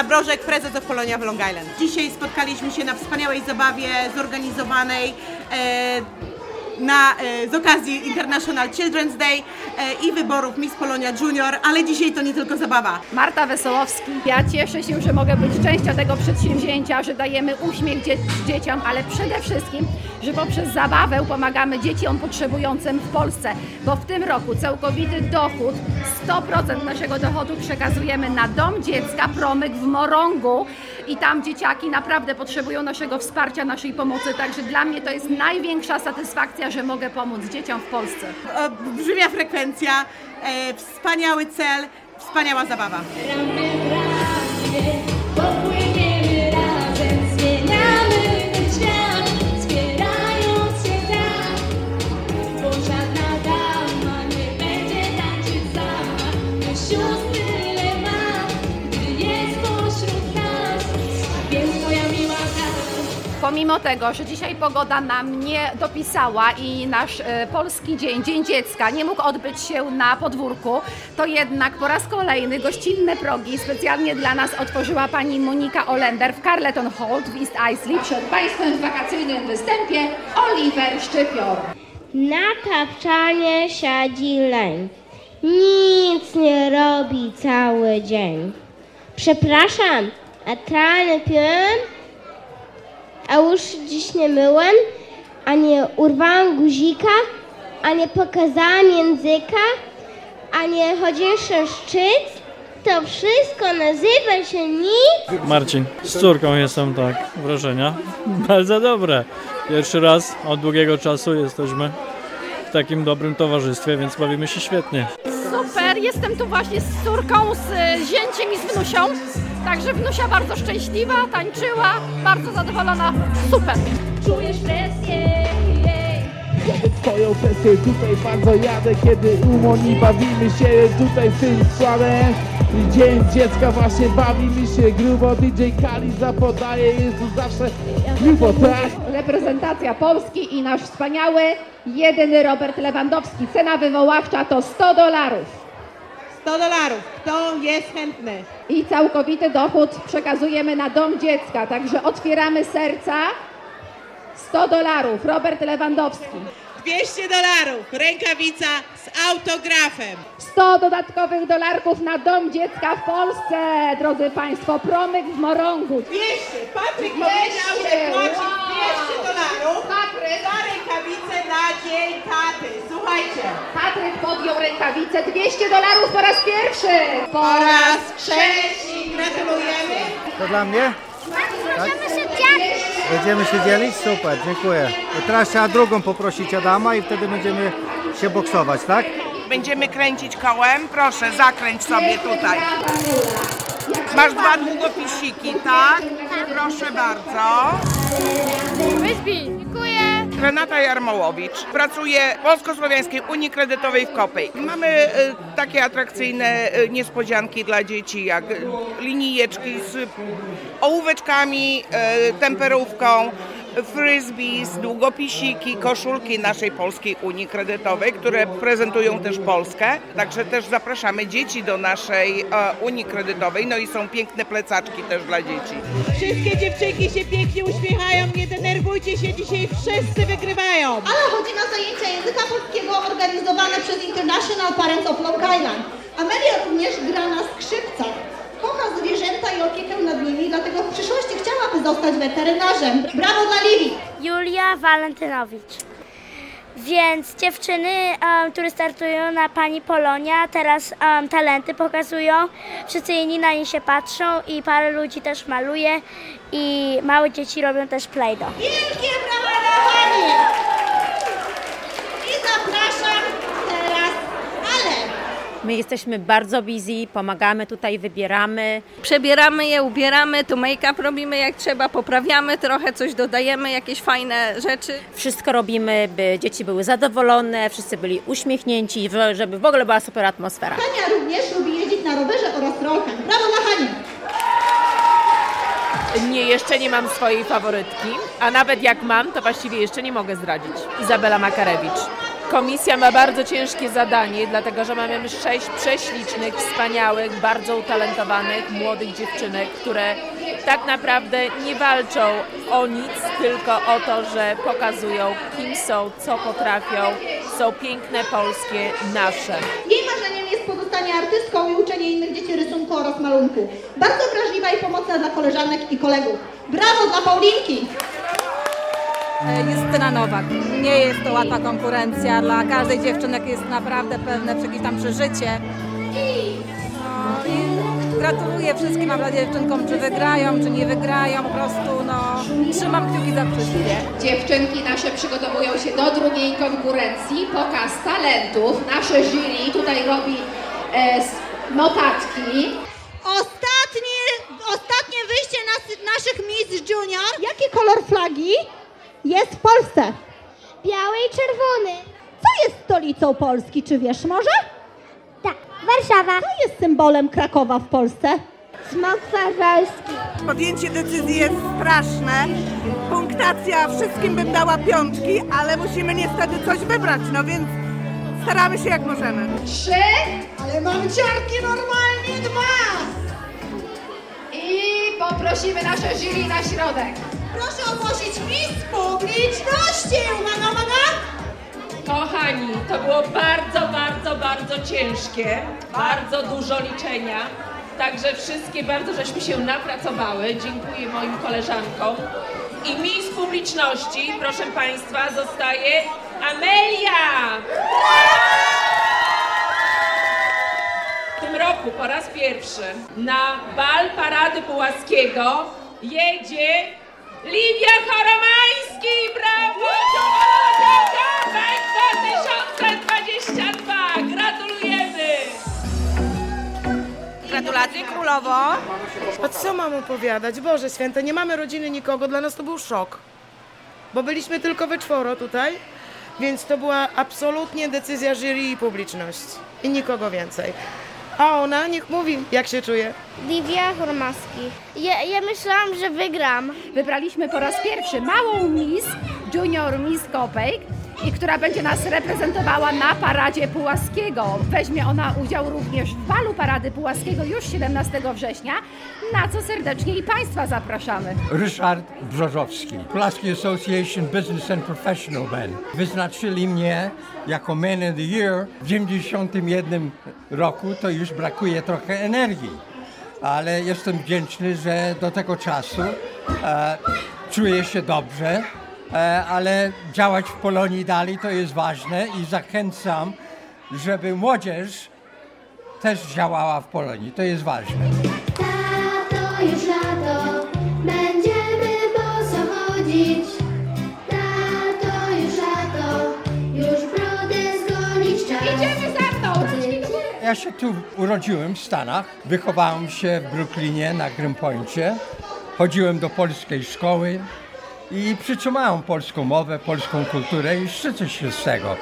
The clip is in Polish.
Marta Brożek, prezes Polonia w Long Island. Dzisiaj spotkaliśmy się na wspaniałej zabawie zorganizowanej e, na, e, z okazji International Children's Day e, i wyborów Miss Polonia Junior, ale dzisiaj to nie tylko zabawa. Marta Wesołowski. Ja cieszę się, że mogę być częścią tego przedsięwzięcia, że dajemy uśmiech dzie dzieciom, ale przede wszystkim, że poprzez zabawę pomagamy dzieciom potrzebującym w Polsce, bo w tym roku całkowity dochód, 100% naszego dochodu przekazujemy na Dom Dziecka Promyk w Morągu i tam dzieciaki naprawdę potrzebują naszego wsparcia, naszej pomocy, także dla mnie to jest największa satysfakcja, że mogę pomóc dzieciom w Polsce. E, Brzmia frekwencja, e, wspaniały cel, wspaniała zabawa. Pomimo tego, że dzisiaj pogoda nam nie dopisała i nasz e, polski dzień, Dzień Dziecka, nie mógł odbyć się na podwórku, to jednak po raz kolejny gościnne progi specjalnie dla nas otworzyła pani Monika Olender w Carleton Hall w East Isley. Przed Państwem w wakacyjnym występie Oliver Szczypior. Na tapczanie siadzi leń. Nic nie robi cały dzień. Przepraszam, a trany piłem? A już dziś nie myłem? A nie urwałam guzika? A nie pokazałam języka? A nie chodzisz szczyt? To wszystko nazywa się nic? Marcin, z córką jestem, tak, wrażenia. Bardzo dobre. Pierwszy raz od długiego czasu jesteśmy w takim dobrym towarzystwie, więc bawimy się świetnie. Jestem tu właśnie z córką, z e, zięciem i z wnusią. Także wnusia bardzo szczęśliwa, tańczyła, bardzo zadowolona, super. Czujesz presję, Jadę swoją presję tutaj bardzo jadę Kiedy u Moni bawimy się tutaj w tym składzie Dzień dziecka właśnie bawimy się grubo DJ Kali zapodaje, jest tu zawsze grubo, tak? Reprezentacja Polski i nasz wspaniały, jedyny Robert Lewandowski. Cena wywoławcza to 100 dolarów. 100 dolarów, kto jest chętny? I całkowity dochód przekazujemy na Dom Dziecka, także otwieramy serca. 100 dolarów, Robert Lewandowski. 200 dolarów, rękawica z autografem. 100 dodatkowych dolarków na Dom Dziecka w Polsce, drodzy Państwo. Promyk w Morągu. 200, Patryk 200, powiedział, że płaci wow. 200 dolarów Patryk, za rękawice na dzień. Słuchajcie, Patryk podjął rękawicę. 200 dolarów po raz pierwszy. Po po raz trzeci gratulujemy. To dla mnie? Możemy się dzielić. Będziemy się dzielić? Super, dziękuję. I teraz trzeba drugą poprosić Adama i wtedy będziemy się boksować, tak? Będziemy kręcić kołem. Proszę, zakręć sobie tutaj. Masz dwa długopisiki, tak? Proszę bardzo. Dziękuję. Renata Jarmołowicz. Pracuje w Polsko-Słowiańskiej Unii Kredytowej w Kopej. Mamy e, takie atrakcyjne e, niespodzianki dla dzieci, jak linijeczki z ołóweczkami, e, temperówką, frisbees, długopisiki, koszulki naszej Polskiej Unii Kredytowej, które prezentują też Polskę. Także też zapraszamy dzieci do naszej e, Unii Kredytowej. No i są piękne plecaczki też dla dzieci. Wszystkie dziewczynki się pięknie uśmiechają, nie denerwujcie się, dzisiaj wszyscy wygrywają. Ale chodzi na zajęcia języka polskiego organizowane przez International Parents of Long Island. Amelia również gra na skrzypcach. Zostać weterynarzem. Brawo dla Livi! Julia Walentynowicz. Więc dziewczyny, em, które startują na Pani Polonia, teraz em, talenty pokazują. Wszyscy inni na nie się patrzą i parę ludzi też maluje i małe dzieci robią też play-doh. Wielkie brawa dla Pani! I zapraszam teraz Ale. My jesteśmy bardzo busy, pomagamy tutaj, wybieramy. Przebieramy je, ubieramy, tu make-up robimy jak trzeba, poprawiamy trochę, coś dodajemy, jakieś fajne rzeczy. Wszystko robimy, by dzieci były zadowolone, wszyscy byli uśmiechnięci, że- żeby w ogóle była super atmosfera. Hania również lubi jeździć na rowerze oraz rolkach. Brawo dla Hani! Nie, jeszcze nie mam swojej faworytki, a nawet jak mam, to właściwie jeszcze nie mogę zdradzić. Izabela Makarewicz. Komisja ma bardzo ciężkie zadanie, dlatego że mamy sześć prześlicznych, wspaniałych, bardzo utalentowanych młodych dziewczynek, które tak naprawdę nie walczą o nic, tylko o to, że pokazują, kim są, co potrafią. Są piękne, polskie, nasze. Jej marzeniem jest pozostanie artystką i uczenie innych dzieci rysunku oraz malunku. Bardzo wrażliwa i pomocna dla koleżanek i kolegów. Brawo dla Paulinki! Justyna Nowak. Nie jest to łatwa konkurencja. Dla każdej dziewczynek jest naprawdę pewne jakieś tam przeżycie. No i gratuluję wszystkim mam nadzieję, dziewczynkom, czy wygrają, czy nie wygrają. Po prostu no, trzymam kciuki za wszystkie. Dziewczynki nasze przygotowują się do drugiej konkurencji, pokaz talentów. Nasze jury tutaj robi e, notatki. Ostatnie, ostatnie wyjście nas, naszych Miss Junior. Jaki kolor flagi jest w Polsce? Biały i czerwony. Co jest stolicą Polski, czy wiesz może? Tak, Warszawa. Co jest symbolem Krakowa w Polsce? Smok warszawski. Podjęcie decyzji jest straszne. Punktacja wszystkim bym dała piątki, ale musimy niestety coś wybrać, no więc staramy się jak możemy. Trzy Ale mam ciarki normalnie dwa! i poprosimy nasze jury na środek. Proszę ogłosić Miss Publiczności! Uwaga, uwaga! Kochani, to było bardzo, bardzo, bardzo ciężkie, bardzo dużo liczenia. Także wszystkie bardzo żeśmy się napracowały. Dziękuję moim koleżankom. I mi publiczności, proszę Państwa, zostaje Amelia! W tym roku po raz pierwszy na bal Parady Pułaskiego jedzie Lidia Choromański! Brawo! Kobek 2022! Gratulujemy! Gratulacje królowo. A co mam opowiadać? Boże święte, nie mamy rodziny nikogo, dla nas to był szok. Bo byliśmy tylko we czworo tutaj, więc to była absolutnie decyzja jury i publiczności. I nikogo więcej. A ona niech mówi, jak się czuje. Livia Hormaski. Ja, ja myślałam, że wygram. Wybraliśmy po raz pierwszy małą Miss, Junior Miss Kopejk, i która będzie nas reprezentowała na Paradzie Pułaskiego. Weźmie ona udział również w balu Parady Pułaskiego już 17 września, na co serdecznie i Państwa zapraszamy. Ryszard Brzozowski, Pulaski Association Business and Professional Men. Wyznaczyli mnie jako Man of the Year w 91 roku, to już brakuje trochę energii. Ale jestem wdzięczny, że do tego czasu e, czuję się dobrze, ale działać w Polonii dalej to jest ważne i zachęcam, żeby młodzież też działała w Polonii. To jest ważne. Tato, już lato, będziemy boso chodzić. Tato, już lato, już brodę zgonić czas. Idziemy za mną! Ja się tu urodziłem w Stanach, wychowałem się w Brooklynie na Greenpointie, chodziłem do polskiej szkoły i przytrzymałem polską mowę, polską kulturę i szczycę się z tego.